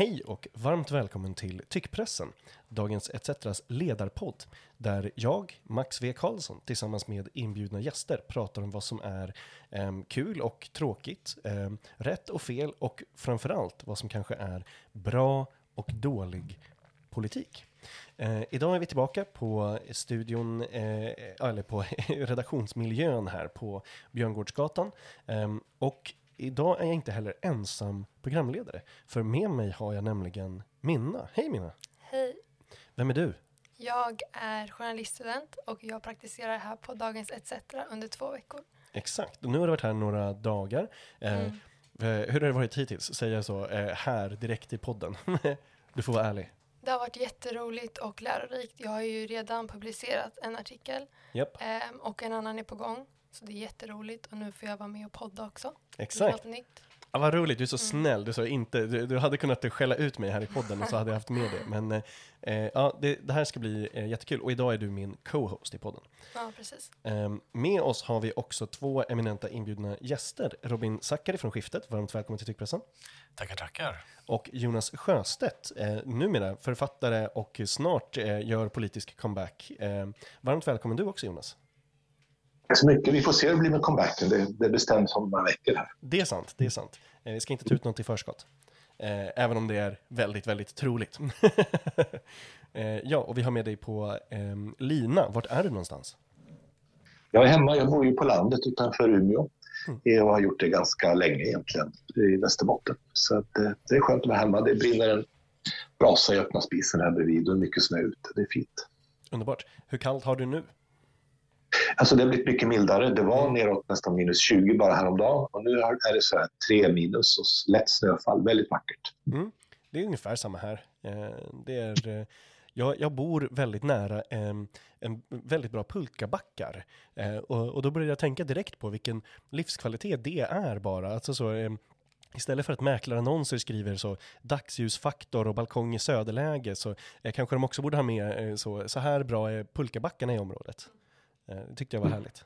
Hej och varmt välkommen till Tyckpressen, Dagens ETCetras ledarpodd, där jag, Max V. Karlsson, tillsammans med inbjudna gäster pratar om vad som är eh, kul och tråkigt, eh, rätt och fel och framförallt vad som kanske är bra och dålig politik. Eh, idag är vi tillbaka på studion, eh, eller på redaktionsmiljön här på Björngårdsgatan. Eh, och idag är jag inte heller ensam programledare, för med mig har jag nämligen Minna. Hej Minna! Hej! Vem är du? Jag är journaliststudent och jag praktiserar här på Dagens ETC under två veckor. Exakt, och nu har du varit här några dagar. Eh, Mm. eh, hur har det varit hittills? Säger jag så eh, här direkt i podden. du får vara ärlig. Det har varit jätteroligt och lärorikt. Jag har ju redan publicerat en artikel Japp, ehm, och en annan är på gång. Så det är jätteroligt och nu får jag vara med och podda också. Exakt. nytt. Ja, vad roligt, du är så Mm. snäll. Du, sa inte, du, du hade kunnat skälla ut mig här i podden och så hade jag haft med det. Men eh, eh, ja, det, det här ska bli eh, jättekul. Och idag är du min co-host i podden. Ja, precis. Eh, med oss har vi också två eminenta inbjudna gäster. Robin Zackari från Skiftet, varmt välkommen till Tyckpressen. Tackar, tackar. Och Jonas Sjöstedt, eh, numera författare och snart eh, gör politisk comeback. Eh, varmt välkommen du också Jonas. Tack så mycket. Vi får se hur det blir med comebacken. Det, det bestäms om några veckor här. Det är sant, det är sant. Eh, vi ska inte ta ut något i förskott. Eh, även om det är väldigt, väldigt troligt. eh, ja, och vi har med dig på ehm, Lina. Vart är du någonstans? Jag är hemma. Jag bor ju på landet utanför Umeå. Mm. Jag har gjort det ganska länge egentligen i Västerbotten. Så att, det är skönt att vara hemma. Det brinner en brasa i öppna spisen här bredvid och mycket snö ute. Det är fint. Underbart. Hur kallt har du nu? Alltså det har blivit mycket mildare. Det var Mm. neråt nästan minus 20 bara häromdagen och nu är det så här 3 minus och lätt snöfall. Väldigt vackert. Det är ungefär samma här. Eh, det är, eh, jag, jag bor väldigt nära en, en väldigt bra pulkabackar. Eh, och, och då började jag tänka direkt på vilken livskvalitet det är bara. Alltså så, eh, Istället för att mäklarannonser skriver så dagsljusfaktor och balkong i söderläge så eh, kanske de också borde ha med så, så här bra är pulkabackarna i området. Eh, det tyckte jag var härligt.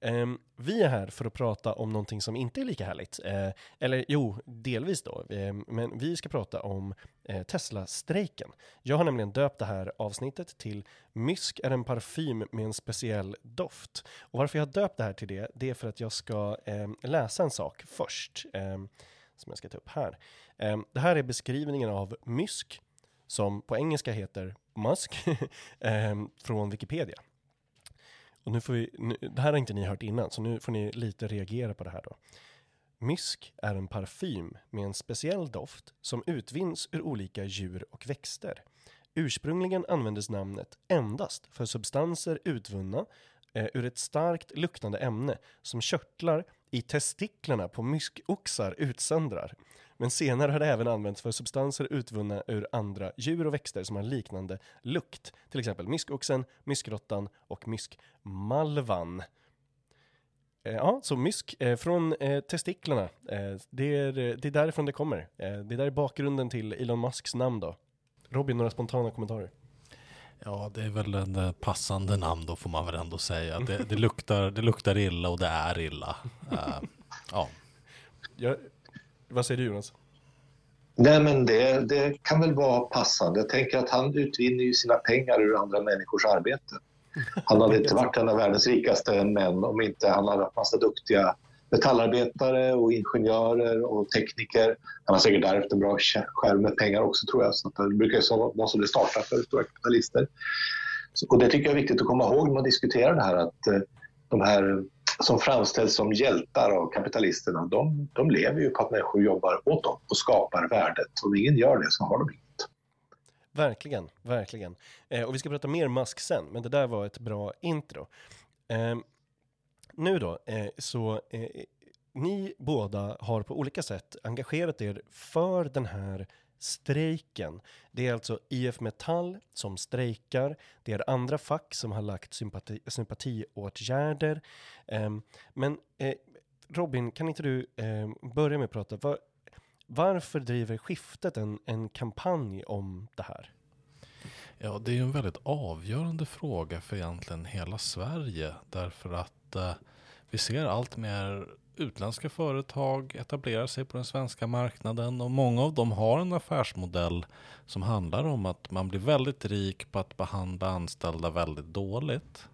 Ehm, vi är här för att prata om någonting som inte är lika härligt. Eh, eller jo, delvis då. Ehm, men vi ska prata om eh, Tesla-strejken. Jag har nämligen döpt det här avsnittet till Mysk är en parfym med en speciell doft. Och varför jag har döpt det här till det, det är för att jag ska ehm, läsa en sak först. ehm, som jag ska ta upp här. Det här är beskrivningen av mysk, som på engelska heter musk, från Wikipedia. Och nu får vi, nu, det här har inte ni hört innan, så nu får ni lite reagera på det här då. Mysk är en parfym med en speciell doft som utvinns ur olika djur och växter. Ursprungligen användes namnet endast för substanser utvunna eh, ur ett starkt luktande ämne som körtlar i testiklarna på myskoxar utsöndrar. Men senare har det även använts för substanser utvunna ur andra djur och växter som har liknande lukt. Till exempel myskoxen, myskråttan och myskmalvan. Eh, Ja, så mysk eh, från eh, testiklarna. Det, är, det är därifrån det kommer. Det där är bakgrunden till Elon Musks namn då. Robin, några spontana kommentarer? Ja, det är väl en passande namn då får man väl ändå säga. Det, det, luktar, det luktar illa och det är illa. Ja, Jag, vad säger du Jonas? Nej, men det, det kan väl vara passande. Jag tänker att han utvinner ju sina pengar ur andra människors arbete. Han hade inte varit en av världens rikaste män om inte han hade haft massa duktiga metallarbetare och ingenjörer och tekniker. Han har säkert därefter en bra skärm med pengar också tror jag. Så det brukar ju vara så det startar för stora kapitalister. Och det tycker jag är viktigt att komma ihåg när man diskuterar det här att eh, de här som framställs som hjältar av kapitalisterna, de, de lever ju på att människor jobbar åt dem och skapar värdet. Om ingen gör det så har de inget. Verkligen, verkligen. Eh, och vi ska prata mer mask sen, men det där var ett bra intro. Eh, nu då, eh, så eh, ni båda har på olika sätt engagerat er för den här strejken. Det är alltså IF Metall som strejkar. Det är andra fack som har lagt sympati, sympatiåtgärder. Eh, men eh, Robin, kan inte du eh, börja med att prata? Var, varför driver skiftet en, en kampanj om det här? ja, det är ju en väldigt avgörande fråga för egentligen hela Sverige. Därför att eh, vi ser allt mer utländska företag etablerar sig på den svenska marknaden och många av dem har en affärsmodell som handlar om att man blir väldigt rik på att behandla anställda väldigt dåligt.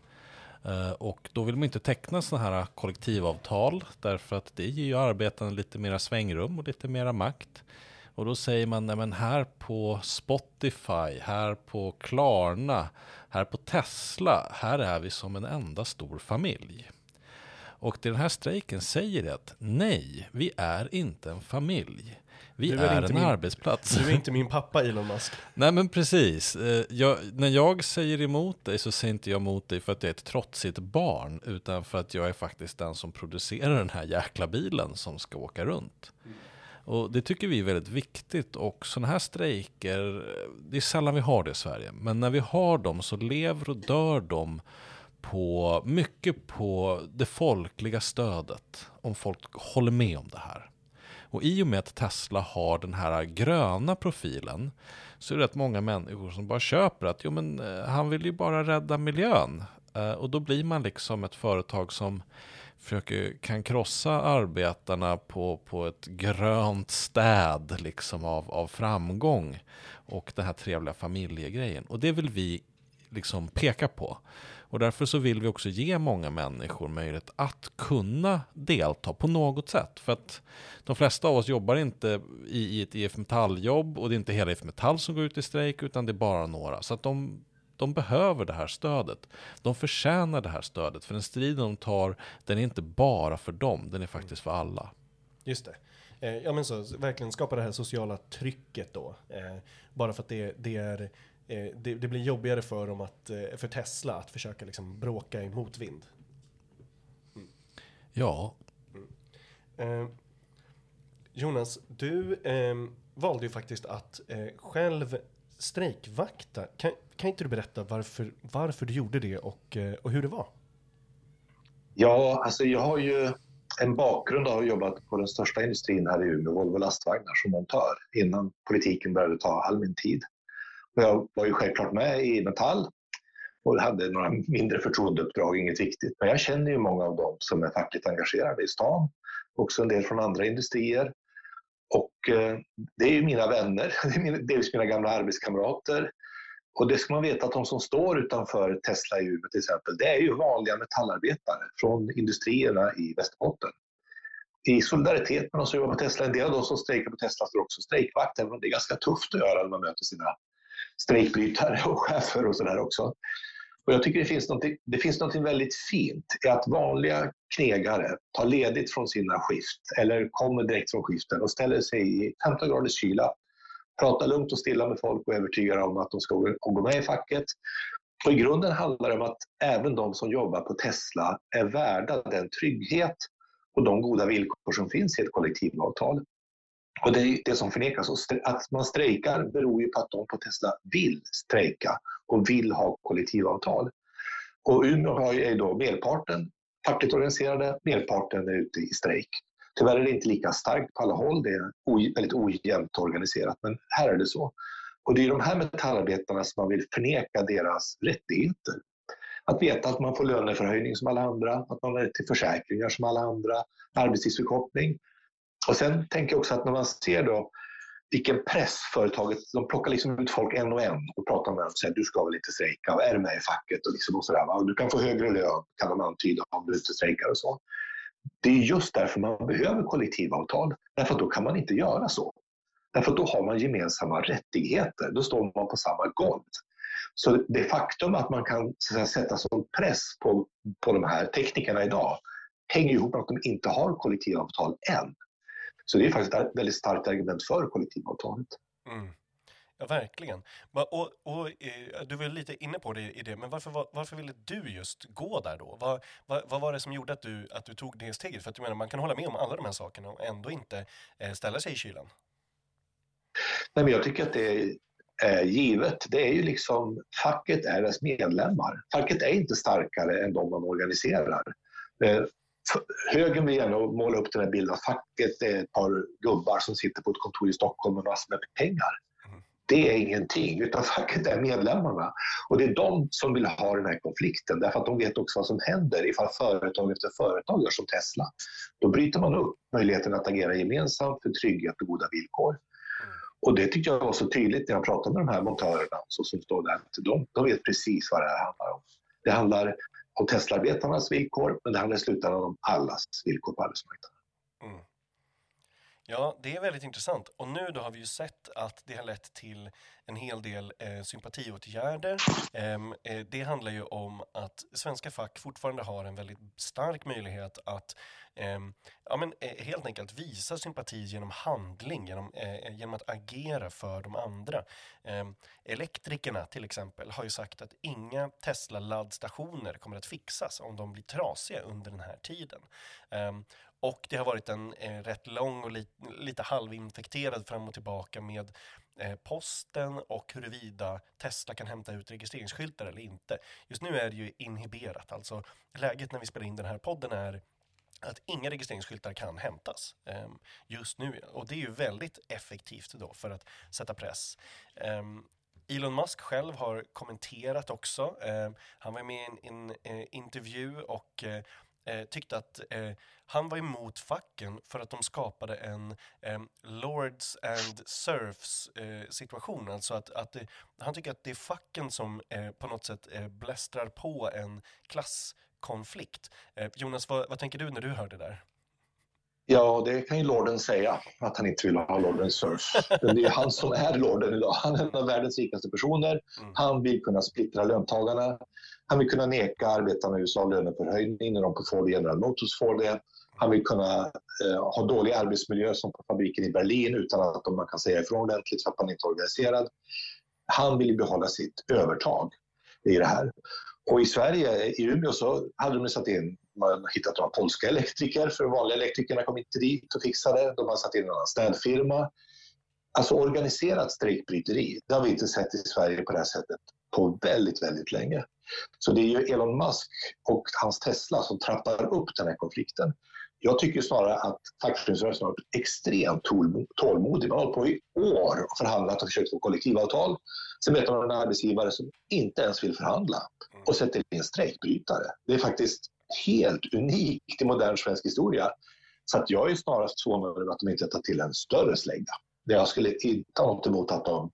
Eh, och då vill man inte teckna sådana här kollektivavtal därför att det ger ju arbetarna lite mera svängrum och lite mera makt. Och då säger man, nej men här på Spotify, här på Klarna, här på Tesla, här är vi som en enda stor familj. Och det den här strejken säger är att nej, vi är inte en familj. Vi är, är en min- arbetsplats. Du är inte min pappa Elon Musk. Nej men precis. Eh, Jag, när jag säger emot dig så säger inte jag emot dig för att jag är ett trotsigt barn utan för att jag är faktiskt den som producerar den här jäkla bilen som ska åka runt. Och det tycker vi är väldigt viktigt och sådana här strejker, eh, det är sällan vi har det i Sverige. Men när vi har dem så lever och dör de på, mycket på det folkliga stödet. Om folk håller med om det här. Och i och med att Tesla har den här gröna profilen så är det rätt många människor som bara köper att jo, men, eh, han vill ju bara rädda miljön. Eh, och då blir man liksom ett företag som försöker, kan krossa arbetarna på, på ett grönt städ liksom av, av framgång och den här trevliga familjegrejen. Och det vill vi liksom peka på. Och därför så vill vi också ge många människor möjlighet att kunna delta på något sätt. För att de flesta av oss jobbar inte i, ett IF Metall-jobb och det är inte hela IF Metall som går ut i strejk utan det är bara några. Så att de, de behöver det här stödet. De förtjänar det här stödet. För den striden de tar, den är inte bara för dem, den är faktiskt för alla. Just det. Eh, ja men så, verkligen skapa det här sociala trycket då. Eh, bara för att det, det är, det, det blir jobbigare för dem att, eh, för Tesla att försöka liksom bråka i motvind. Ja, Eh, Jonas, du eh, valde ju faktiskt att eh, själv strejkvakta. Kan, kan inte du berätta varför, varför du gjorde det och, eh, och hur det var? Ja, alltså jag har ju en bakgrund av att ha jobbat på den största industrin här i Umeå, Volvo lastvagnar, som montör innan politiken började ta all min tid. Jag var ju självklart med i Metall och hade några mindre förtroendeuppdrag, inget viktigt. Men jag känner ju många av dem som är fackligt engagerade i stan, också en del från andra industrier. Och eh, det är ju mina vänner, det är mina, delvis mina gamla arbetskamrater. Och det ska man veta att de som står utanför Tesla i Umeå till exempel, det är ju vanliga metallarbetare från industrierna i Västerbotten. I solidaritet med de som jobbar på Tesla, en del av de som strejkar på Tesla står också strejkvakt, även om det är ganska tufft att göra när man möter sina strejkbrytare och chefer och sådär också. Och jag tycker det finns, någonting, det finns väldigt fint i att vanliga knegare tar ledigt från sina skift eller kommer direkt från skiften och ställer sig i 15 graders kyla, pratar lugnt och stilla med folk och övertygar om att de ska gå- gå med i facket. Och I grunden handlar det om att även de som jobbar på Tesla är värda den trygghet och de goda villkor som finns i ett kollektivavtal. Och det är det som förnekas. Att man strejkar beror ju på att de på Tesla vill strejka och vill ha kollektivavtal. Och Umeå har ju är då merparten fackligt organiserade, merparten är ute i strejk. Tyvärr är det inte lika starkt på alla håll, det är väldigt ojämnt organiserat, men här är det så. Och det är de här metallarbetarna som man vill förneka deras rättigheter. Att veta att man får löneförhöjning som alla andra, att man har rätt till försäkringar som alla andra, arbetstidsförkortning. Och sen tänker jag också att när man ser då vilken press företaget, de plockar liksom ut folk en och en och pratar med dem och säger du ska väl inte strejka, och är du med i facket och, liksom och sådär. Och du kan få högre lön kan de antyda om du inte strejkar och så. Det är just därför man behöver kollektivavtal, därför att då kan man inte göra så. Därför att då har man gemensamma rättigheter, då står man på samma golv. Så det faktum att man kan så att säga, sätta sån press på, på de här teknikerna idag hänger ihop med att de inte har kollektivavtal än. Så det är faktiskt ett väldigt starkt argument för kollektivavtalet. Mm. Ja, verkligen. Och, och, eh, du var lite inne på det i det, men varför, var- varför ville du just gå där då? Vad, vad, vad var det som gjorde att du, att du tog det steget? För att du menar, man kan hålla med om alla de här sakerna och ändå inte eh, ställa sig i kylan. Nej, men jag tycker att det är eh, givet. Det är ju liksom, facket är dess medlemmar. Facket är inte starkare än de man organiserar. Högern vill gärna måla upp den här bilden att facket är ett par gubbar som sitter på ett kontor i Stockholm med massor med pengar. Mm. det är ingenting, utan facket är medlemmarna. Och det är de som vill ha den här konflikten, därför att de vet också vad som händer ifall företag efter företag gör som Tesla. Då bryter man upp möjligheten att agera gemensamt för trygghet och goda villkor. Och det tycker jag var så tydligt när jag pratade med de här montörerna så som står där. De, de vet precis vad det här handlar om. Det handlar om Teslaarbetarnas villkor, men det handlar i slutändan om allas villkor på arbetsmarknaden. Ja, det är väldigt intressant. Och nu då har vi ju sett att det har lett till en hel del eh, sympatiåtgärder. Ehm, eh, det handlar ju om att svenska fack fortfarande har en väldigt stark möjlighet att eh, ja, men, eh, helt enkelt visa sympati genom handling, genom, eh, eh genom att agera för de andra. Ehm, elektrikerna till exempel har ju sagt att inga Tesla-laddstationer kommer att fixas om de blir trasiga under den här tiden. Ehm, och det har varit en eh, rätt lång och li lite halvinfekterad fram och tillbaka med eh, posten och huruvida Tesla kan hämta ut registreringsskyltar eller inte. Just nu är det ju inhiberat, alltså läget när vi spelar in den här podden är att inga registreringsskyltar kan hämtas eh, just nu. Och det är ju väldigt effektivt då för att sätta press. Eh, Elon Musk själv har kommenterat också. Eh, han var med i en, en eh, intervju och eh, eh tyckte att eh, han var emot facken för att de skapade en eh, Lords and Serfs eh, situation. Alltså att, att det, han tycker att det är facken som eh, på något sätt eh, blästrar på en klasskonflikt. Jonas, vad, vad tänker du när du hör det där? Ja, det kan ju lorden säga, att han inte vill ha Lorden Surf. Det är han som är lorden idag. Han är en av världens rikaste personer. Mm. Han vill kunna splittra löntagarna. Han vill kunna neka arbetarna i USA löneförhöjning när de på Ford General Motors får det. Han vill kunna eh, ha dålig arbetsmiljö som på fabriken i Berlin utan att man kan säga ifrån ordentligt för att man inte är organiserad. Han vill behålla sitt övertag i det här. Och i Sverige, i Umeå, så hade de satt in, man har hittat några polska elektriker, för de vanliga elektrikerna kom inte dit och fixade. De har satt in en annan städfirma. Alltså organiserat strejkbryteri, det har vi inte sett i Sverige på det här sättet på väldigt, väldigt länge. Så det är ju Elon Musk och hans Tesla som trappar upp den här konflikten. Jag tycker snarare att fackföreningsrörelsen har varit extremt tålmodig. Man har hållit på i år och förhandlat och försökt få kollektivavtal. Sen vet man en arbetsgivare som inte ens vill förhandla och sätter in strejkbrytare. Det är faktiskt helt unikt i modern svensk historia. Så jag är snarast förvånad över att de inte tar till en större slägga. Jag skulle inte ha något emot att de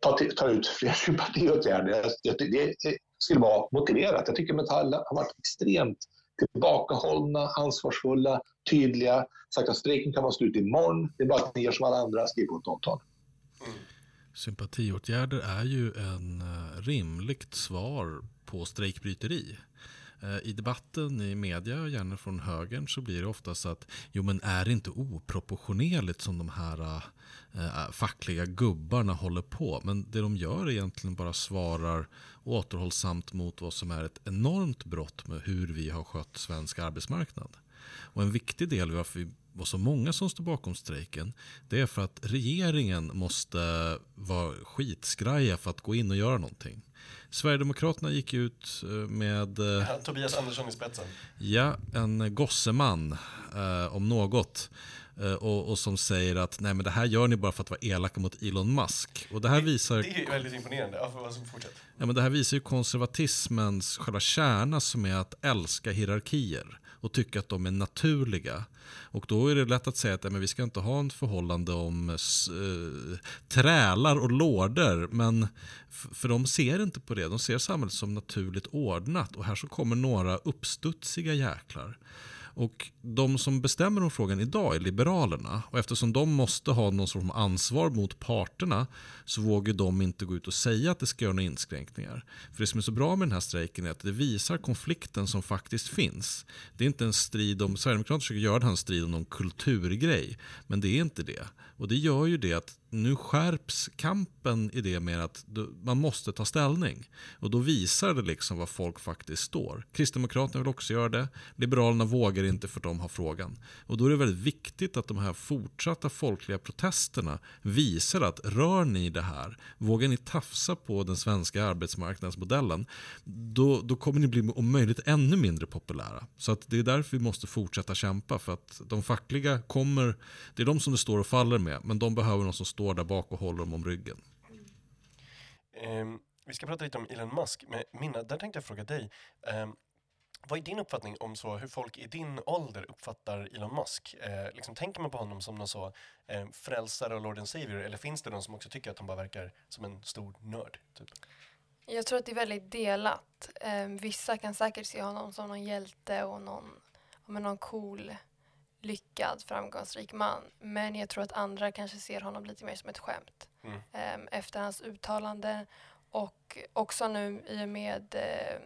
tar, tar ut fler sympatiåtgärder. Det skulle vara motiverat. Jag tycker Metall har varit extremt tillbakahållna, ansvarsfulla, tydliga. Sagt att strejken kan vara slut imorgon. Det är bara att ni gör som alla andra, skriv på ett avtal. Mm. Sympatiåtgärder är ju en eh, rimligt svar på strejkbryteri. Eh, I debatten i media, gärna från högern, så blir det ofta så att jo men är det inte oproportionerligt som de här äh, fackliga gubbarna håller på? Men det de gör är egentligen bara svarar återhållsamt mot vad som är ett enormt brott med hur vi har skött svensk arbetsmarknad. Och en viktig del varför vi var så många som står bakom strejken det är för att regeringen måste vara skitskraja för att gå in och göra någonting. Sverigedemokraterna gick ut eh, med... Ja, eh, Tobias Andersson i spetsen. Ja, en gosseman eh, om något. Och, och, som säger att nej men det här gör ni bara för att vara elaka mot Elon Musk. Och det här visar... Det är väldigt imponerande. Ja, fortsätt. Ja, men det här visar ju konservatismens själva kärna som är att älska hierarkier och tycka att de är naturliga. Och då är det lätt att säga att men vi ska inte ha en förhållande om eh, trälar och lådor. Men för de ser inte på det. De ser samhället som naturligt ordnat. Och här så kommer några uppstudsiga jäklar. Och de som bestämmer om frågan idag är Liberalerna. Och eftersom de måste ha någon sorts ansvar mot parterna så vågar de inte gå ut och säga att det ska göra några inskränkningar. För det som är så bra med den här strejken är att det visar konflikten som faktiskt finns. Det är inte en strid om, Sverigedemokraterna försöker göra den här striden om någon kulturgrej. Men det är inte det. Och det gör ju det att nu skärps kampen i det med att man måste ta ställning. Och då visar det liksom var folk faktiskt står. Kristdemokraterna vill också göra det. Liberalerna vågar inte för de har frågan. Och då är det väldigt viktigt att de här fortsatta folkliga protesterna visar att rör ni det här, vågar ni tafsa på den svenska arbetsmarknadsmodellen, då, då kommer ni bli om möjligt ännu mindre populära. Så att det är därför vi måste fortsätta kämpa. För att de fackliga kommer, det är de som det står och faller med, men de behöver någon som står där bak och håller dem om ryggen. Um, vi ska prata lite om Elon Musk, men Minna, där tänkte jag fråga dig. Um, vad är din uppfattning om så hur folk i din ålder uppfattar Elon Musk? Eh, liksom, tänker man på honom som någon så eh, frälsare och Lord and Savior eller finns det någon som också tycker att han bara verkar som en stor nörd? Typ? Jag tror att det är väldigt delat. Eh, vissa kan säkert se honom som någon hjälte och någon, ja, någon cool, lyckad, framgångsrik man. Men jag tror att andra kanske ser honom lite mer som ett skämt. Mm. Eh, efter hans uttalanden och också nu i och med eh,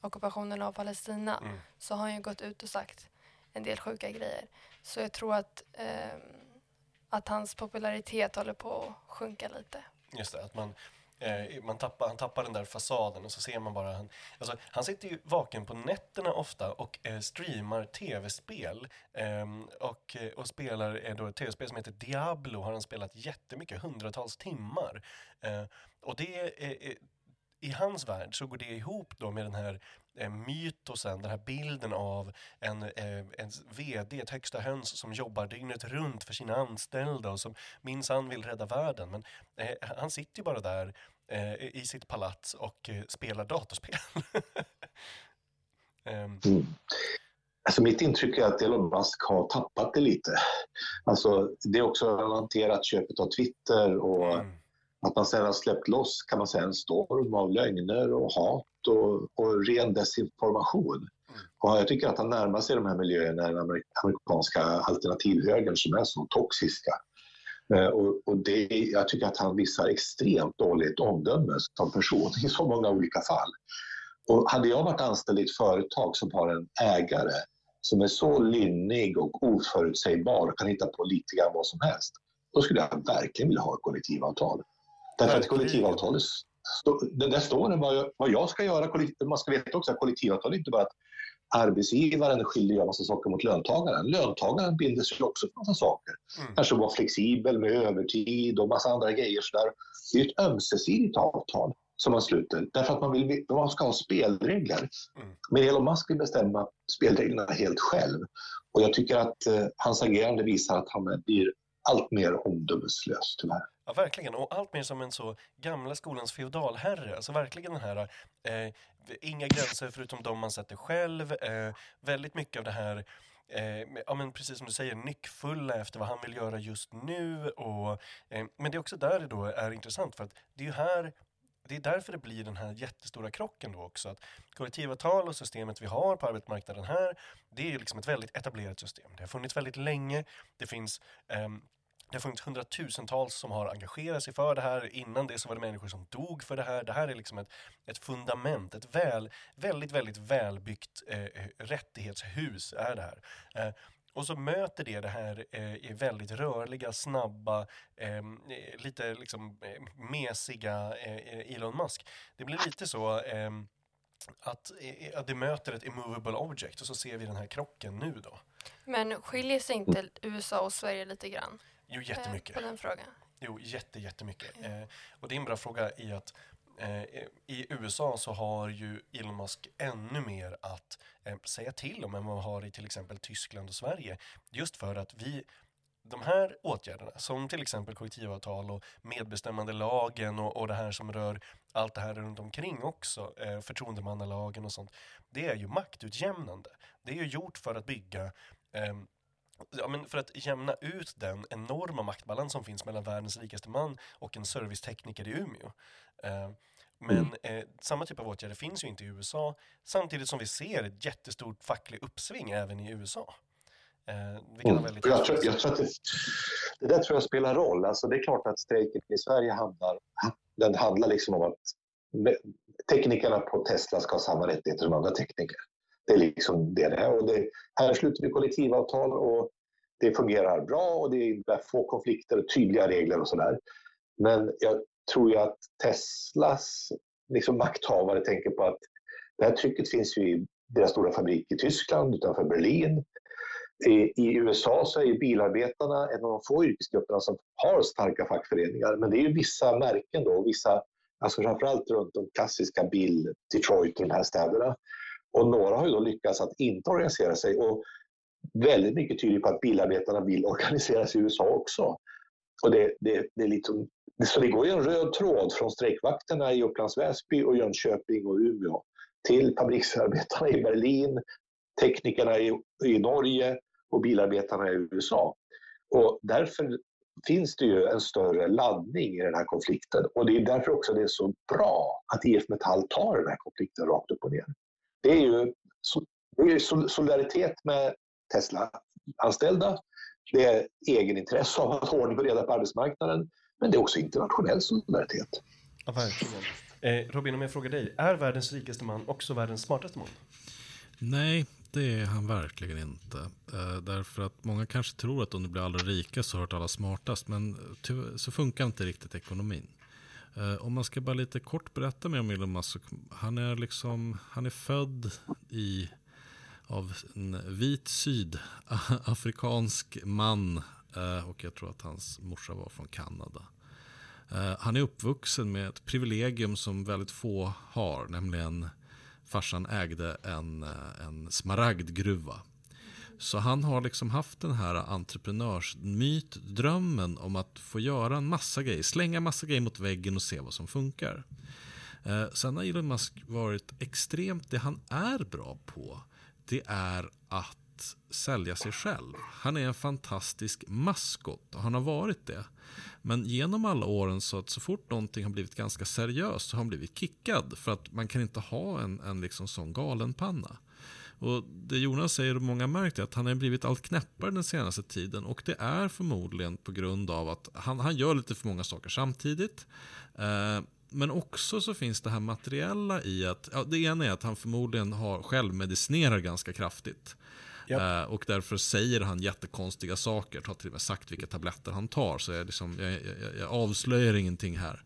ockupationen av Palestina mm. så har han ju gått ut och sagt en del sjuka grejer. Så jag tror att, eh, att hans popularitet håller på att sjunka lite. Just det, att man, eh, man tappar, han tappar den där fasaden och så ser man bara han, alltså, han sitter ju vaken på nätterna ofta och eh, streamar tv-spel ehm, Eh, och, och spelar eh, då ett tv-spel som heter Diablo har han spelat jättemycket, hundratals timmar. Eh, och det är eh, i hans värld så går det ihop då med den här mytosen, den här bilden av en, eh, en VD, ett högsta höns som jobbar dygnet runt för sina anställda och som minsann vill rädda världen. Men eh, han sitter ju bara där eh, i sitt palats och eh, spelar datorspel. um. mm. Alltså mitt intryck är att Elon Musk har tappat det lite. Alltså, det är också relaterat köpet av Twitter och mm att man sedan har släppt loss kan man säga en storm av lögner och hat och, och ren desinformation. Mm. Och jag tycker att han närmar sig de här miljöerna, den amerikanska alternativhögern som är så toxiska. Eh, och, och det, jag tycker att han visar extremt dåligt omdöme som person i så många olika fall. Och hade jag varit anställd i ett företag som har en ägare som är så lynnig och oförutsägbar och kan hitta på lite grann vad som helst, då skulle jag verkligen vilja ha ett kollektivavtal. Därför att kollektivavtalet, där står det vad jag, vad jag ska göra. Man ska veta också att kollektivavtal är inte bara att arbetsgivaren skiljer göra massa saker mot löntagaren. Löntagaren binder sig också för massa saker. Mm. Kanske vara flexibel med övertid och massa andra grejer. Så där. Det är ett ömsesidigt avtal som man sluter därför att man, vill, man ska ha spelregler. Mm. Men Elon Musk vill bestämma spelreglerna helt själv. Och jag tycker att eh, hans agerande visar att han blir allt mer omdömeslös tyvärr. Ja, verkligen. Och allt mer som en så gamla skolans feodalherre. Alltså verkligen den här, eh, inga gränser förutom de man sätter själv. Eh, väldigt mycket av det här Eh, ja, men precis som du säger, nyckfulla efter vad han vill göra just nu. Och, eh, men det är också där det då är intressant för att det är ju här det är därför det blir den här jättestora krocken då också. Att kollektivavtal och systemet vi har på arbetsmarknaden här, det är liksom ett väldigt etablerat system. Det har funnits väldigt länge. Det finns eh, det har funnits hundratusentals som har engagerat sig för det här. Innan det så var det människor som dog för det här. Det här är liksom ett, ett fundament, ett väl, väldigt, väldigt välbyggt eh, eh rättighetshus är det här. Eh, och så möter det det här eh, väldigt rörliga, snabba, ehm, eh, lite liksom eh, mesiga eh, Elon Musk. Det blir lite så ehm, att, eh, att det möter ett immovable object och så ser vi den här krocken nu då. Men skiljer sig inte USA och Sverige lite grann? Jo, jättemycket. På den frågan? Jo, jätte, jättemycket. Mm. Eh, och det är en bra fråga i att eh, i USA så har ju Elon Musk ännu mer att eh, säga till om än vad man har i till exempel Tyskland och Sverige. Just för att vi de här åtgärderna, som till exempel kollektivavtal och medbestämmandelagen och, och det här som rör allt det här runt omkring också, eh, förtroendemannalagen och sånt, det är ju maktutjämnande. Det är ju gjort för att bygga eh, Ja, men för att jämna ut den enorma maktbalans som finns mellan världens rikaste man och en servicetekniker i Umeå. Eh, men mm. eh, samma typ av åtgärder finns ju inte i USA, samtidigt som vi ser ett jättestort fackligt uppsving även i USA. Eh, mm. jag, tror, jag tror att det, det, där tror jag spelar roll. Alltså det är klart att strejken i Sverige handlar, den handlar liksom om att teknikerna på Tesla ska ha samma rättigheter som andra tekniker. Det är liksom det det är. Och det, här sluter vi kollektivavtal och det fungerar bra och det är få konflikter och tydliga regler och sådär. Men jag tror ju att Teslas liksom makthavare tänker på att det här trycket finns ju i deras stora fabrik i Tyskland utanför Berlin. I, USA så är ju bilarbetarna en av de få yrkesgrupperna som har starka fackföreningar. Men det är ju vissa märken då, vissa, alltså framförallt runt de klassiska bil, Detroit och de här städerna. Och några har ju då lyckats att inte organisera sig och väldigt mycket tyder på att bilarbetarna vill organisera sig i USA också. och det, det, det är liksom, så det går ju en röd tråd från strejkvakterna i Upplands Väsby och Jönköping och Umeå till fabriksarbetarna i Berlin, teknikerna i, i Norge och bilarbetarna i USA. Och därför finns det ju en större laddning i den här konflikten och det är därför också det är så bra att IF Metall tar den här konflikten rakt upp och ner. Det är ju, det är solidaritet med Tesla-anställda, det är egenintresse av att ha ordning och reda på arbetsmarknaden, men det är också internationell solidaritet. Ja, verkligen. Eh, Robin, om jag frågar dig, är världens rikaste man också världens smartaste man? Nej, det är han verkligen inte. Eh, därför att många kanske tror att om du blir allra rikast så har du alla smartast. Men så funkar inte riktigt ekonomin. Eh, om man ska bara lite kort berätta mer om Elon Musk. Han är, liksom, han är född i, av en vit sydafrikansk man. Eh, och jag tror att hans morsa var från Kanada. Eh, han är uppvuxen med ett privilegium som väldigt få har. Nämligen farsan ägde en, en smaragdgruva. Så han har liksom haft den här entreprenörsmyt, drömmen om att få göra en massa grejer, slänga en massa grejer mot väggen och se vad som funkar. Eh, sen har Elon Musk varit extremt, det han är bra på, det är att sälja sig själv. Han är en fantastisk maskot och han har varit det. Men genom alla åren så att så fort någonting har blivit ganska seriöst så har han blivit kickad. För att man kan inte ha en, en liksom sån galenpanna. Och det Jonas säger och många märkt är att han har blivit allt knäppare den senaste tiden. Och det är förmodligen på grund av att han, han gör lite för många saker samtidigt. Eh, men också så finns det här materiella i att, ja, det ena är att han förmodligen har självmedicinerar ganska kraftigt. Yep. Uh, och därför säger han jättekonstiga saker. Har till och med sagt vilka tabletter han tar. Så jag, liksom, jag, jag, jag avslöjar ingenting här.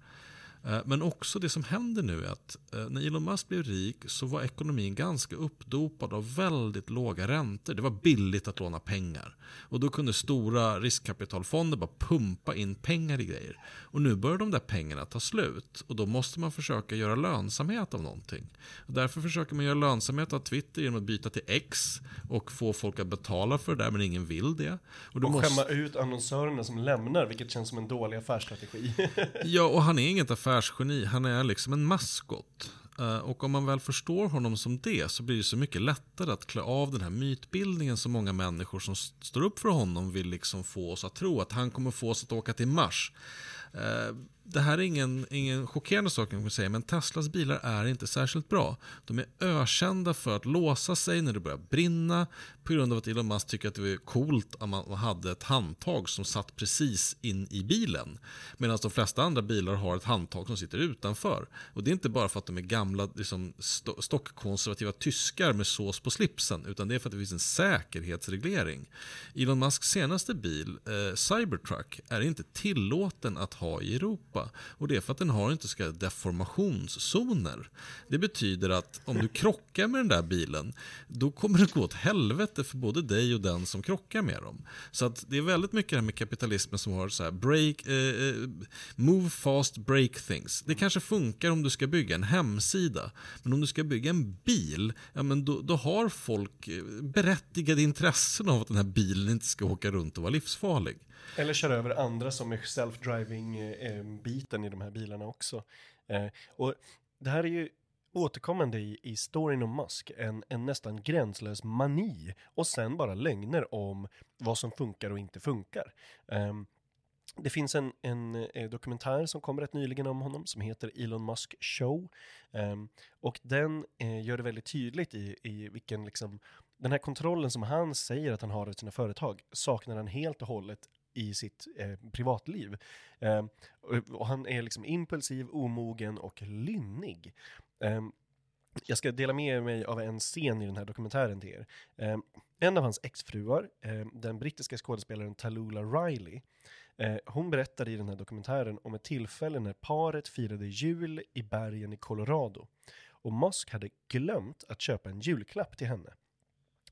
Eh, men också det som händer nu är att eh, när Elon Musk blev rik så var ekonomin ganska uppdopad av väldigt låga räntor. Det var billigt att låna pengar. Och då kunde stora riskkapitalfonder bara pumpa in pengar i grejer. Och nu börjar de där pengarna ta slut. Och då måste man försöka göra lönsamhet av någonting. Och därför försöker man göra lönsamhet av Twitter genom att byta till X och få folk att betala för det där men ingen vill det. Och, och måste... skämma ut annonsörerna som lämnar vilket känns som en dålig affärsstrategi. ja och han är inget affärs affärsgeni. Han är liksom en maskot. Eh, och om man väl förstår honom som det så blir det så mycket lättare att klä av den här mytbildningen som många människor som står upp för honom vill liksom få oss att tro att han kommer få oss att åka till Mars. Eh, det här är ingen, ingen chockerande sak jag säga, men Teslas bilar är inte särskilt bra. De är ökända för att låsa sig när det börjar brinna på grund av att Elon Musk tycker att det var coolt att man hade ett handtag som satt precis in i bilen. Medan de flesta andra bilar har ett handtag som sitter utanför. Och det är inte bara för att de är gamla liksom, stockkonservativa tyskar med sås på slipsen, utan det är för att det finns en säkerhetsreglering. Elon Musks senaste bil, eh, Cybertruck, är inte tillåten att ha i Europa. Och det är för att den har inte så kallade deformationszoner. Det betyder att om du krockar med den där bilen, då kommer det gå åt helvete för både dig och den som krockar med dem. Så att det är väldigt mycket det här med kapitalismen som har så här break, eh, eh move fast, break things. Det kanske funkar om du ska bygga en hemsida, men om du ska bygga en bil, ja men då, då har folk eh, berättigade intressen av att den här bilen inte ska åka runt och vara livsfarlig. Eller köra över andra som är self-driving eh, eh, biten i de här bilarna också. Eh, och det här är ju återkommande i, i storyn om Musk, en, en nästan gränslös mani och sen bara lögner om vad som funkar och inte funkar. Um, det finns en, en, en, eh, dokumentär som kom rätt nyligen om honom som heter Elon Musk Show. Um, och den eh, gör det väldigt tydligt i, i vilken liksom, den här kontrollen som han säger att han har över sina företag saknar han helt och hållet i sitt eh, privatliv. Eh, och, han är liksom impulsiv, omogen och lynnig. Eh, jag ska dela med mig av en scen i den här dokumentären till er. Eh, en av hans exfruar, eh, den brittiska skådespelaren Talula Riley, eh, hon berättade i den här dokumentären om ett tillfälle när paret firade jul i bergen i Colorado. Och Musk hade glömt att köpa en julklapp till henne.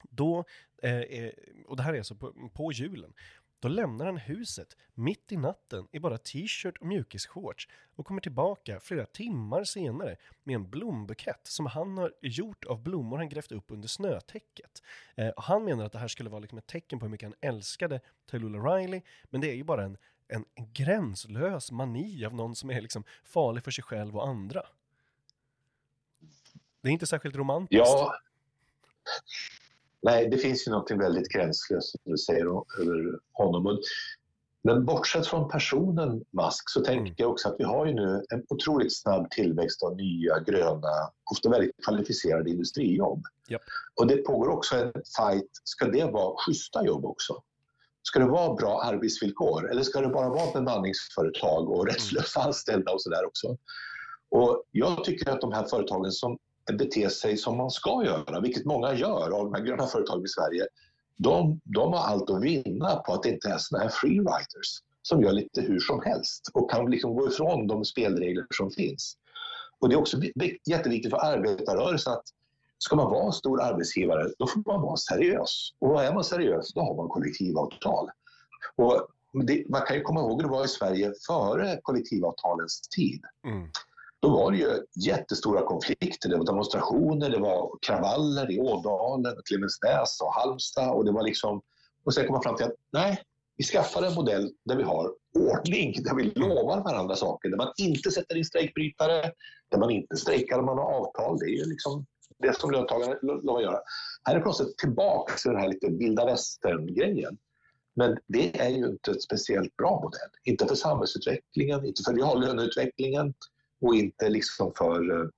Då, eh, eh, och det här är alltså på, på julen, då lämnar han huset mitt i natten i bara t-shirt och mjukisshorts och kommer tillbaka flera timmar senare med en blombukett som han har gjort av blommor han grävt upp under snötäcket. Eh, han menar att det här skulle vara liksom ett tecken på hur mycket han älskade Tallulah Riley, men det är ju bara en en, en gränslös mani av någon som är liksom farlig för sig själv och andra. Det är inte särskilt romantiskt. Ja. Nej, det finns ju något väldigt gränslöst som du säger över honom. Men bortsett från personen Musk så tänker mm. jag också att vi har ju nu en otroligt snabb tillväxt av nya, gröna, ofta väldigt kvalificerade industrijobb. Yep. Och det pågår också en fight, ska det vara schyssta jobb också? Ska det vara bra arbetsvillkor eller ska det bara vara bemanningsföretag och rättslösa anställda och sådär också? Och jag tycker att de här företagen som bete sig som man ska göra, vilket många gör av de här gröna företagen i Sverige, de, de har allt att vinna på att det inte är såna här free riders som gör lite hur som helst och kan liksom gå ifrån de spelregler som finns. Och det är också jätteviktigt för arbetarrörelsen att ska man vara en stor arbetsgivare, då får man vara seriös. Och är man seriös, då har man kollektivavtal. Och det, man kan ju komma ihåg hur det var i Sverige före kollektivavtalens tid. Mm. Då var det ju jättestora konflikter. Det var demonstrationer, det var kravaller i Ådalen, Klemensnäs och Halmstad. Och, det var liksom, och sen kom man fram till att nej, vi skaffar en modell där vi har ordning, där vi lovar varandra saker, där man inte sätter in strejkbrytare, där man inte strejkar om man har avtal. Det är ju liksom det som löntagarna lovar att göra. Här är plötsligt tillbaka till den här lite vilda västern-grejen. Men det är ju inte ett speciellt bra modell. Inte för samhällsutvecklingen, inte för reallöneutvecklingen och inte liksom för eh,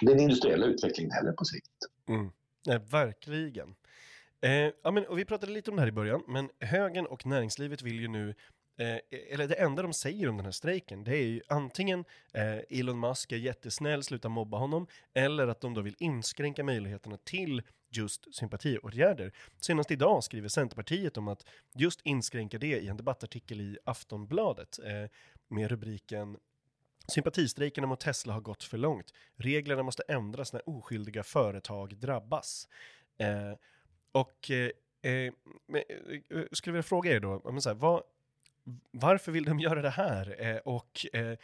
den industriella utvecklingen heller på sikt. Mm. Nej, verkligen. Eh, ja, men, och vi pratade lite om det här i början, men högern och näringslivet vill ju nu Eh, eller det enda de säger om den här strejken, det är ju antingen eh, Elon Musk är jättesnäll, sluta mobba honom, eller att de då vill inskränka möjligheterna till just sympatiåtgärder. Senast idag skriver Centerpartiet om att just inskränka det i en debattartikel i Aftonbladet eh, med rubriken Sympatistrejkerna mot Tesla har gått för långt. Reglerna måste ändras när oskyldiga företag drabbas. Eh, och eh, eh, eh, eh skulle vilja fråga er då, men så här, vad, varför vill de göra det här? Eh, och eh,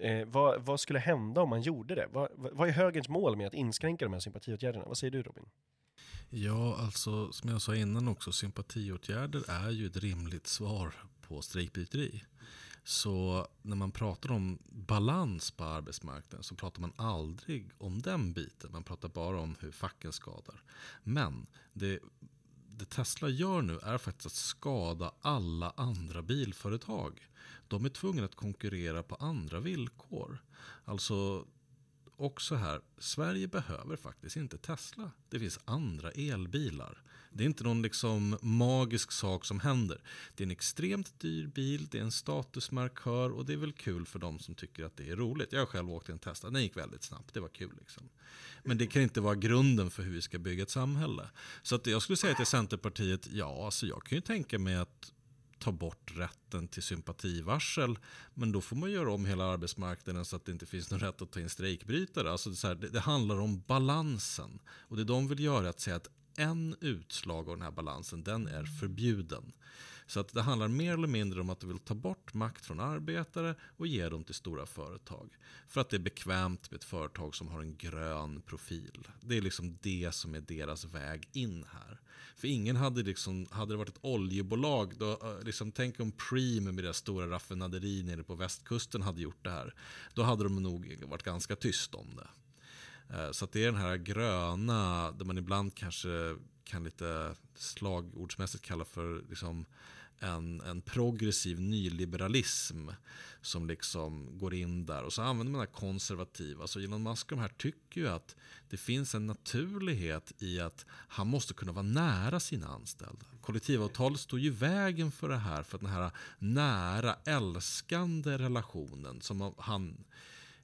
eh, vad, vad, skulle hända om man gjorde det? Vad, vad är högerns mål med att inskränka de här sympatiåtgärderna? Vad säger du Robin? Ja, alltså som jag sa innan också, sympatiåtgärder är ju ett rimligt svar på strejkbryteri. Så när man pratar om balans på arbetsmarknaden så pratar man aldrig om den biten. Man pratar bara om hur facken skadar. Men det det Tesla gör nu är faktiskt att skada alla andra bilföretag. De är tvungna att konkurrera på andra villkor. Alltså också här, Sverige behöver faktiskt inte Tesla. Det finns andra elbilar. Det är inte någon liksom magisk sak som händer. Det är en extremt dyr bil, det är en statusmarkör och det är väl kul för de som tycker att det är roligt. Jag har själv åkt i en Tesla, den gick väldigt snabbt, det var kul. Liksom. Men det kan inte vara grunden för hur vi ska bygga ett samhälle. Så att jag skulle säga till Centerpartiet, ja, alltså jag kan ju tänka mig att ta bort rätten till sympativarsel. Men då får man göra om hela arbetsmarknaden så att det inte finns någon rätt att ta in strejkbrytare. Alltså det, här, det, det, handlar om balansen. Och det de vill göra är att säga att en utslag av den här balansen, den är förbjuden. Så att det handlar mer eller mindre om att du vill ta bort makt från arbetare och ge dem till stora företag. För att det är bekvämt med ett företag som har en grön profil. Det är liksom det som är deras väg in här. För ingen hade liksom, hade det varit ett oljebolag, då, eh, liksom, tänk om Preem med deras stora raffinaderi nere på västkusten hade gjort det här. Då hade de nog varit ganska tyst om det. Eh, så att det är den här gröna, där man ibland kanske kan lite slagordsmässigt kalla för liksom en, en progressiv nyliberalism som liksom går in där. Och så använder man det här konservativa. Så Elon Musk de här tycker ju att det finns en naturlighet i att han måste kunna vara nära sina anställda. Kollektivavtalet står ju i vägen för det här, för att den här nära, älskande relationen som han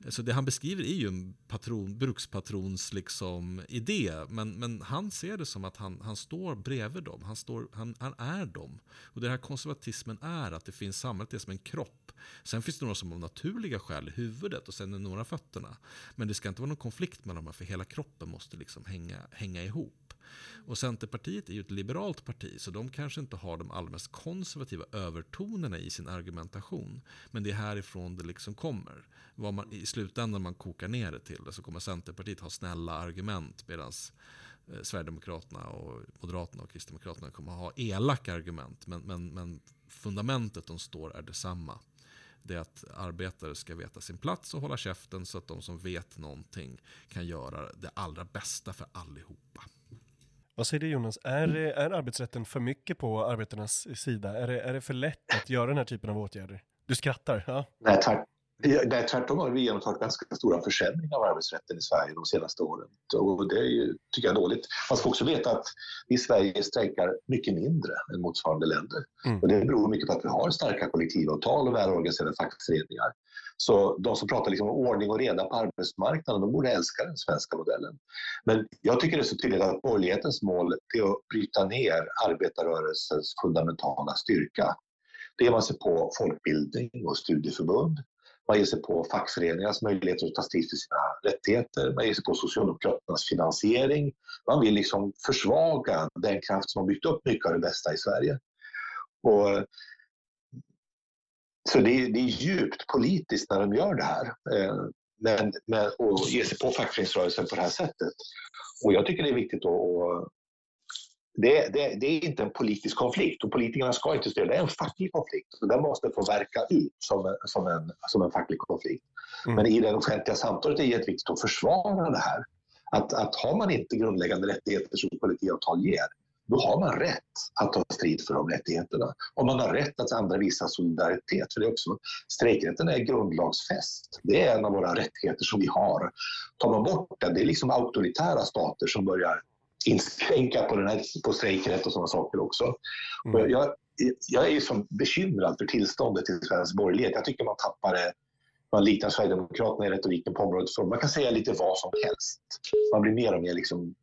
så det han beskriver är ju en patron, brukspatrons liksom idé. Men, men han ser det som att han, han står bredvid dem. Han, står, han, han är dem. Och det här konservatismen är att det finns samhället är som en kropp. Sen finns det några som av naturliga skäl i huvudet och sen är några fötterna. Men det ska inte vara någon konflikt mellan dem för hela kroppen måste liksom hänga, hänga ihop. Och Centerpartiet är ju ett liberalt parti så de kanske inte har de allra mest konservativa övertonerna i sin argumentation. Men det är härifrån det liksom kommer. Vad man, I slutändan man kokar ner det till det så kommer Centerpartiet ha snälla argument medan eh, Sverigedemokraterna och Moderaterna och Kristdemokraterna kommer ha elaka argument. Men, men, men fundamentet de står är detsamma. Det är att arbetare ska veta sin plats och hålla käften så att de som vet någonting kan göra det allra bästa för allihopa. Vad säger du Jonas, är, är arbetsrätten för mycket på arbetarnas sida? Är det, är det för lätt att göra den här typen av åtgärder? Du skrattar, ja? Nej, tack. Nej, tvärtom har vi genomfört ganska stora försämringar av arbetsrätten i Sverige de senaste åren. Och det är ju, tycker jag är dåligt. Man ska också veta att vi i Sverige strejkar mycket mindre än motsvarande länder. Mm. Och det beror mycket på att vi har starka kollektivavtal och välorganiserade fackföreningar. Så de som pratar liksom om ordning och reda på arbetsmarknaden, de borde älska den svenska modellen. Men jag tycker det är så tydligt att borgerlighetens mål är att bryta ner arbetarrörelsens fundamentala styrka. Det ger man sig på folkbildning och studieförbund. Man ger sig på fackföreningarnas möjligheter att ta strid för sina rättigheter. Man ger sig på Socialdemokraternas finansiering. Man vill liksom försvaga den kraft som har byggt upp mycket av det bästa i Sverige. Och, så det är, det är djupt politiskt när de gör det här. Eh, men, men, och ger sig på fackföreningsrörelsen på det här sättet. Och jag tycker det är viktigt att det, det, det, är inte en politisk konflikt och politikerna ska inte styra. Det är en facklig konflikt och den måste få verka ut som, som, en, som en facklig konflikt. Mm. Men i det offentliga samtalet är det jätteviktigt att försvara det här. Att, att har man inte grundläggande rättigheter som kollektivavtal ger, då har man rätt att ta strid för de rättigheterna. Och man har rätt att andra visa solidaritet. För det är också, strejkrätten är grundlagsfäst. Det är en av våra rättigheter som vi har. Tar man bort den, det är liksom auktoritära stater som börjar inskränka på, den här, på strejkrätt och sådana saker också. Mm. Och jag, jag är ju som bekymrad för tillståndet i svensk borgerlighet. Jag tycker man tappar det man liknar Sverigedemokraterna i retoriken på området. För man kan säga lite vad som helst. Man blir mer och mer liksom,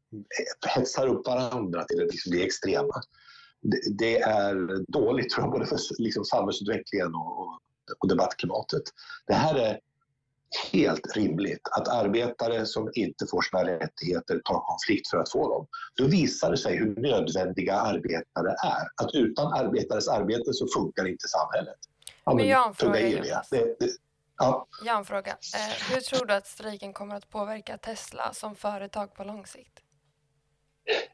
hetsar upp varandra till det, liksom det extrema. Det, det, är dåligt tror jag, både för liksom, samhällsutvecklingen och, och debattklimatet. Det här är helt rimligt att arbetare som inte får sina rättigheter tar konflikt för att få dem. Då visar det sig hur nödvändiga arbetare är. Att utan arbetares arbete så funkar inte samhället. Ja, men jag har en fråga, Jonas. Det, det, ja. Jag en fråga. Eh, hur tror du att strejken kommer att påverka Tesla som företag på lång sikt?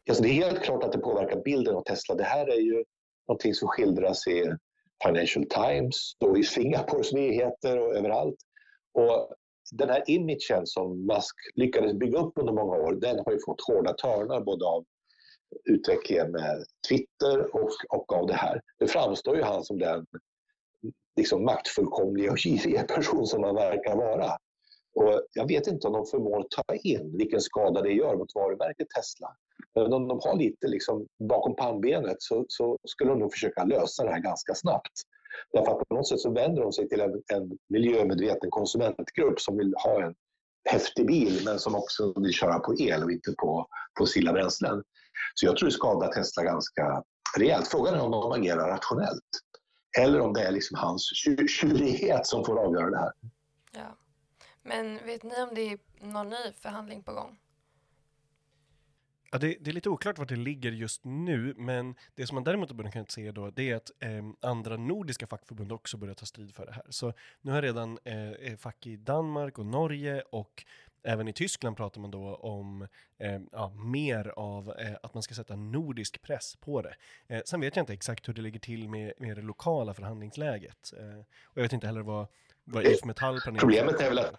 Alltså det är helt klart att det påverkar bilden av Tesla. Det här är ju någonting som skildras i Financial Times och i Singapores nyheter och överallt. Och den här imagen som Musk lyckades bygga upp under många år, den har ju fått hårda törnar både av utvecklingen med Twitter och, och av det här. Nu framstår ju han som den liksom maktfullkomliga och giriga person som han verkar vara. Och jag vet inte om de förmår ta in vilken skada det gör mot varumärket Tesla. Men om de har lite liksom bakom pannbenet så, så skulle de nog försöka lösa det här ganska snabbt. Därför att på något sätt så vänder de sig till en, en miljömedveten konsumentgrupp som vill ha en häftig bil men som också vill köra på el och inte på fossila bränslen. Så jag tror det skadar Tesla ganska rejält. Frågan är om de agerar rationellt eller om det är liksom hans tjurighet som får avgöra det här. Ja. Men vet ni om det är någon ny förhandling på gång? Ja, det, det, är lite oklart vart det ligger just nu, men det som man däremot har kunnat se då, det är att eh, andra nordiska fackförbund också börjar ta strid för det här. Så nu har redan eh, eh fack i Danmark och Norge och även i Tyskland pratar man då om eh, ja, mer av eh, att man ska sätta nordisk press på det. Eh, sen vet jag inte exakt hur det ligger till med, med det lokala förhandlingsläget. Eh, och jag vet inte heller vad, vad IF Metall planerar. Problemet är väl att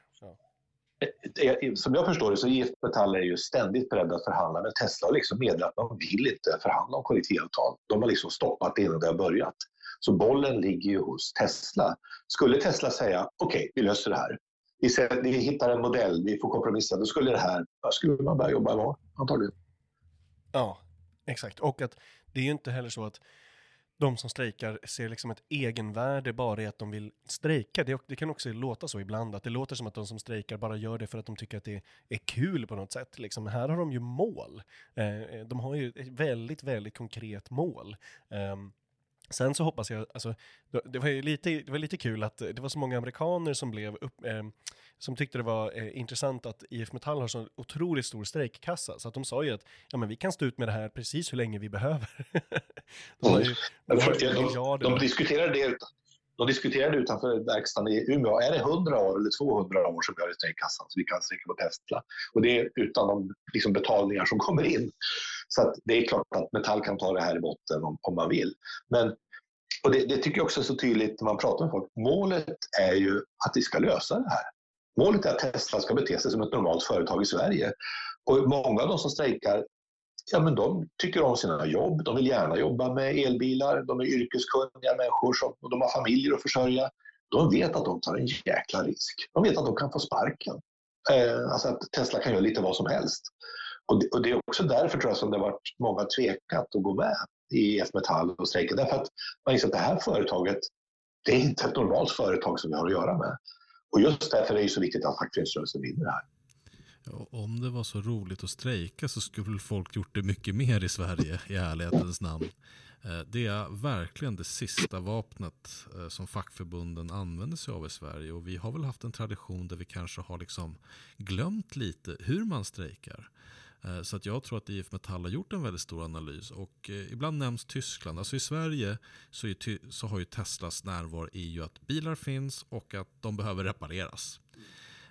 Eh, eh, eh, som jag förstår det så IF Metall är ju ständigt beredda att förhandla men Tesla har liksom meddelat att de vill inte förhandla om kollektivavtal. De har liksom stoppat det innan det har börjat. Så bollen ligger ju hos Tesla. Skulle Tesla säga okej, okay, vi löser det här. Vi, ser, vi hittar en modell, vi får kompromissa. Då skulle det här, då skulle man börja jobba imorgon antagligen. Ja, exakt. Och att det är ju inte heller så att de som strejkar ser liksom ett egenvärde bara i att de vill strejka. Det, det, kan också låta så ibland, att det låter som att de som strejkar bara gör det för att de tycker att det är kul på något sätt. Liksom, här har de ju mål. Eh, de har ju ett väldigt, väldigt konkret mål. Eh, Sen så hoppas jag, alltså, det var lite, det var lite kul att det var så många amerikaner som blev upp, eh, som tyckte det var eh, intressant att IF Metall har så otroligt stor strejkkassa, så att de sa ju att ja, men vi kan stå ut med det här precis hur länge vi behöver. de, ju, de, de, de, de diskuterar det de diskuterade utanför verkstaden i Umeå, är det 100 år eller 200 år som vi har i strejkkassan så vi kan strejka på Tesla? Och det är utan de liksom, betalningar som kommer in. Så det är klart att Metall kan ta det här i botten om, om man vill. Men och det, det, tycker jag också är så tydligt när man pratar med folk. Målet är ju att vi ska lösa det här. Målet är att Tesla ska bete sig som ett normalt företag i Sverige. Och många av de som strejkar, ja men de tycker om sina jobb. De vill gärna jobba med elbilar. De är yrkeskunniga människor som, och de har familjer att försörja. De vet att de tar en jäkla risk. De vet att de kan få sparken. Eh, alltså att Tesla kan göra lite vad som helst. Och det, och det, är också därför tror jag som det har varit många tvekat att gå med i IF Metall och strejka. Därför att man inser att det här företaget, det är inte ett normalt företag som vi har att göra med. Och just därför är det så viktigt att fackföreningsrörelsen vinner det här. Ja, om det var så roligt att strejka så skulle folk gjort det mycket mer i Sverige i ärlighetens namn. Eh, det är verkligen det sista vapnet eh, som fackförbunden använder sig av i Sverige och vi har väl haft en tradition där vi kanske har liksom glömt lite hur man strejkar. Eh, så att jag tror att IF Metall har gjort en väldigt stor analys. Och eh, ibland nämns Tyskland. Alltså i Sverige så, är, så har ju Teslas närvaro i ju att bilar finns och att de behöver repareras.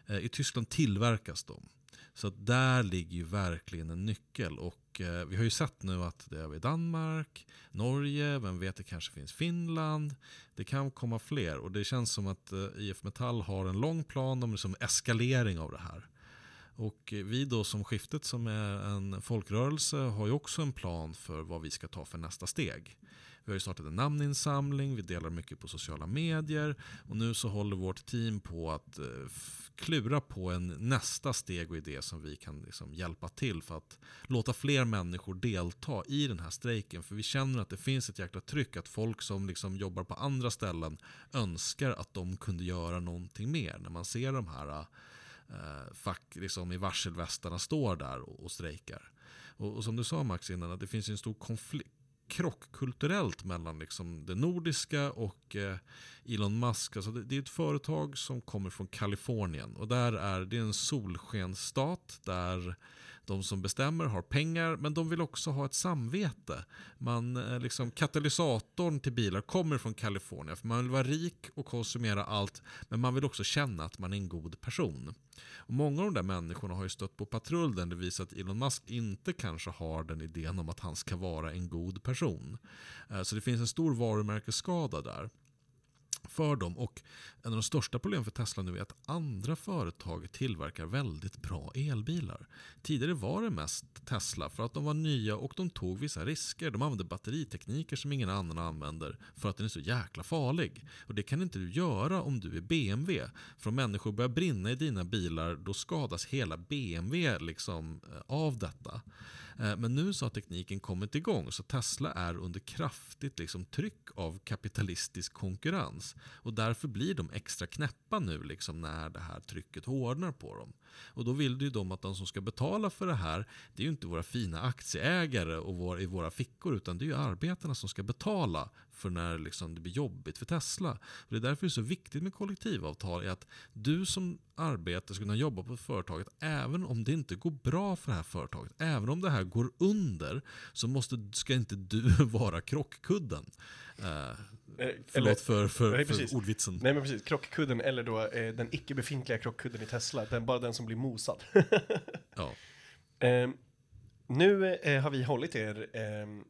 Eh, I Tyskland tillverkas de. Så att där ligger ju verkligen en nyckel. Och vi har ju sett nu att det är i Danmark, Norge, vem vet det kanske finns Finland. Det kan komma fler och det känns som att IF Metall har en lång plan om liksom eskalering av det här. Och vi då som skiftet som är en folkrörelse har ju också en plan för vad vi ska ta för nästa steg. Vi har ju startat en namninsamling, vi delar mycket på sociala medier och nu så håller vårt team på att eh, klura på en nästa steg och idé som vi kan liksom hjälpa till för att låta fler människor delta i den här strejken. För vi känner att det finns ett jäkla tryck att folk som liksom jobbar på andra ställen önskar att de kunde göra någonting mer när man ser de här eh, eh, fack liksom i varselvästarna står där och, och strejkar. Och, och, som du sa Max innan, att det finns en stor konflikt krockkulturellt mellan liksom det nordiska och eh, Elon Musk. Alltså det, det, är ett företag som kommer från Kalifornien och där är det en solskensstat där de som bestämmer har pengar men de vill också ha ett samvete. Man, eh, liksom, katalysatorn till bilar kommer från Kalifornien för man vill vara rik och konsumera allt men man vill också känna att man är en god person. Och många av de där människorna har ju stött på patrull där det visar att Elon Musk inte kanske har den idén om att han ska vara en god person. Eh, så det finns en stor varumärkesskada där för dem. Och en av de största problemen för Tesla nu är att andra företag tillverkar väldigt bra elbilar. Tidigare var det mest Tesla för att de var nya och de tog vissa risker. De använde batteritekniker som ingen annan använder för att den är så jäkla farlig. Och det kan inte du göra om du är BMW. För om människor börjar brinna i dina bilar då skadas hela BMW liksom eh, av detta. Eh, men nu så har tekniken kommit igång så Tesla är under kraftigt liksom tryck av kapitalistisk konkurrens. Och därför blir de extra knäppa nu liksom när det här trycket hårdnar på dem. Och då vill ju de att de som ska betala för det här, det är ju inte våra fina aktieägare och vår, i våra fickor, utan det är ju arbetarna som ska betala för när liksom det blir jobbigt för Tesla. Och det är därför det är så viktigt med kollektivavtal, är att du som arbetare ska kunna jobba på företaget även om det inte går bra för det här företaget. Även om det här går under så måste, ska inte du vara krockkudden. Uh, Eh, Förlåt för, för, nej, för ordvitsen. Nej men precis, krockkudden eller då eh, den icke befintliga krockkudden i Tesla, den, bara den som blir mosad. ja. Eh, nu eh, har vi hållit er ehm,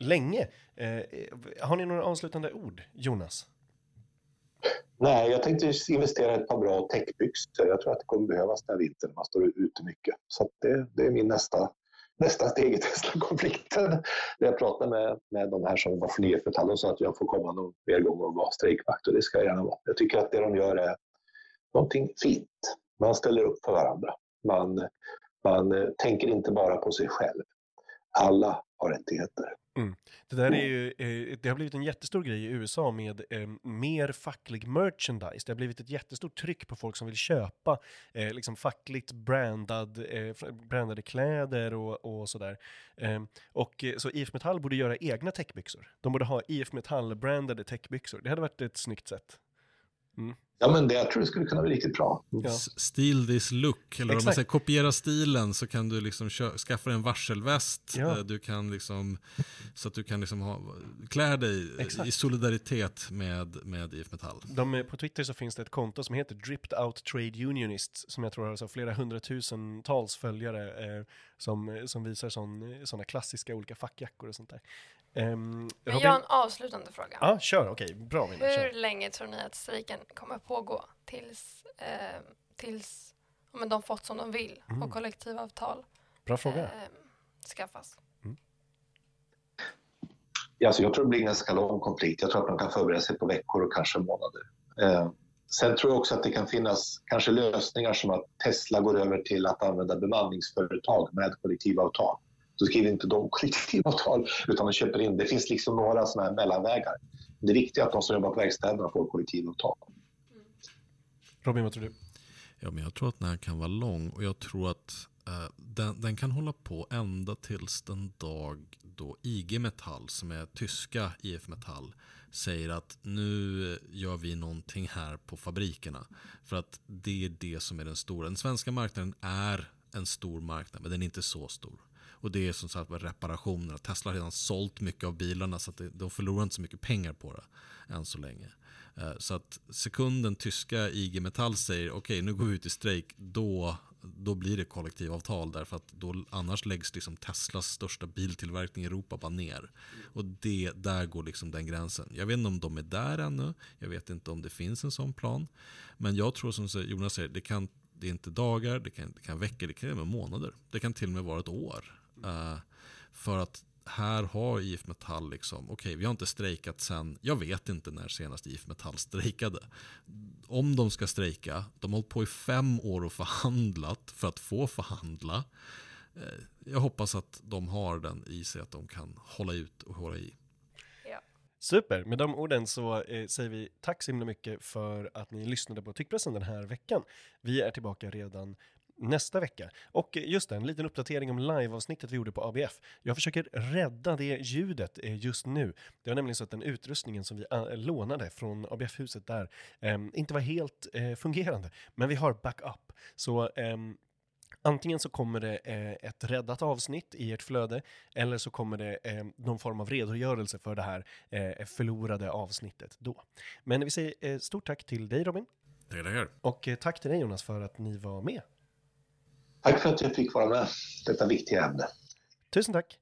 länge. Eh, har ni några avslutande ord, Jonas? Nej, jag tänkte investera i ett par bra täckbyxor. Jag tror att det kommer behövas den här vintern. Man står ute mycket. Så det, det är min nästa nästa steg i Tesla-konflikten. Jag pratade med, med de här som var förnyelsemetall IF Metall och sa att jag får komma någon mer gång och vara strejkvakt och det ska jag gärna vara. Jag tycker att det de gör är någonting fint. Man ställer upp för varandra. Man, man eh, tänker inte bara på sig själv. Alla har rättigheter. Mm. Det där är ju, eh, det har blivit en jättestor grej i USA med eh, mer facklig merchandise. Det har blivit ett jättestort tryck på folk som vill köpa eh, liksom fackligt brandad, eh, brandade kläder och, och sådär. Ehm, och eh, så IF Metall borde göra egna täckbyxor. De borde ha IF Metall-brandade täckbyxor. Det hade varit ett snyggt sätt. Mm. Ja, men det, jag tror det skulle kunna bli riktigt bra. Ja. Steal this look, eller om man Exakt. säger kopiera stilen så kan du liksom skaffa en varselväst. Ja. Eh, Du kan liksom, så att du kan liksom ha, klä dig Exakt. i solidaritet med, med IF Metall. De, eh, på Twitter så finns det ett konto som heter Dripped Out Trade Unionists som jag tror har så flera hundratusentals följare eh, som, eh, som visar sådana klassiska olika fackjackor och sånt där. Um, Men jag har en avslutande fråga. Ja, kör, okej, bra Vinna, Hur kör. länge tror ni att strejken kommer pågå tills, eh, tills men de fått som de vill Mm. och kollektivavtal Bra fråga. eh, skaffas? Ja, alltså jag tror det blir en ganska lång konflikt. Jag tror att man kan förbereda sig på veckor och kanske månader. Eh, sen tror jag också att det kan finnas kanske lösningar som att Tesla går över till att använda bemanningsföretag med kollektivavtal. Så skriver inte de kollektivavtal utan de köper in. Det finns liksom några sådana här mellanvägar. Det viktiga är att de som jobbar på verkstäderna får kollektivavtal. Robin, vad tror du? Ja, men jag tror att den här kan vara lång och jag tror att eh, den, den kan hålla på ända tills den dag då IG Metall, som är tyska IF Metall, säger att nu gör vi någonting här på fabrikerna. För att det är det som är den stora. Den svenska marknaden är en stor marknad, men den är inte så stor. Och det är som sagt reparationer. reparationerna. Tesla har redan sålt mycket av bilarna så att de förlorar inte så mycket pengar på det än så länge. Eh, så att sekunden tyska IG Metall säger okej nu går vi ut i strejk, då, då blir det kollektivavtal därför att då, annars läggs liksom Teslas största biltillverkning i Europa bara ner. Och det, där går liksom den gränsen. Jag vet inte om de är där ännu, jag vet inte om det finns en sån plan. Men jag tror som Jonas säger, det, kan, det är inte dagar, det kan, det kan veckor, det kan även månader. Det kan till och med vara ett år. Uh, för att här har IF Metall liksom, okej vi har inte strejkat sen, jag vet inte när senast IF Metall strejkade. Om de ska strejka, de har hållit på i fem år och förhandlat för att få förhandla. Eh, Jag hoppas att de har den i sig att de kan hålla ut och hålla i. Super, med de orden så eh, säger vi tack så himla mycket för att ni lyssnade på Tyckpressen den här veckan. Vi är tillbaka redan nästa vecka. Och just det, en liten uppdatering om liveavsnittet vi gjorde på ABF. Jag försöker rädda det ljudet eh, just nu. Det var nämligen så att den utrustningen som vi eh, lånade från ABF-huset där eh, inte var helt eh, fungerande. Men vi har backup. Så ehm, Antingen så kommer det ett räddat avsnitt i ert flöde eller så kommer det eh, någon form av redogörelse för det här förlorade avsnittet då. Men vi säger stort tack till dig Robin Tackar, tackar. och tack till dig Jonas för att ni var med. Tack för att jag fick vara med i detta viktiga ämne. Tusen tack.